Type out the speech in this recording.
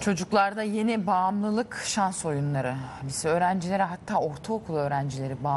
Çocuklarda yeni bağımlılık şans oyunları. Lise öğrencileri hatta ortaokul öğrencileri bağımlı.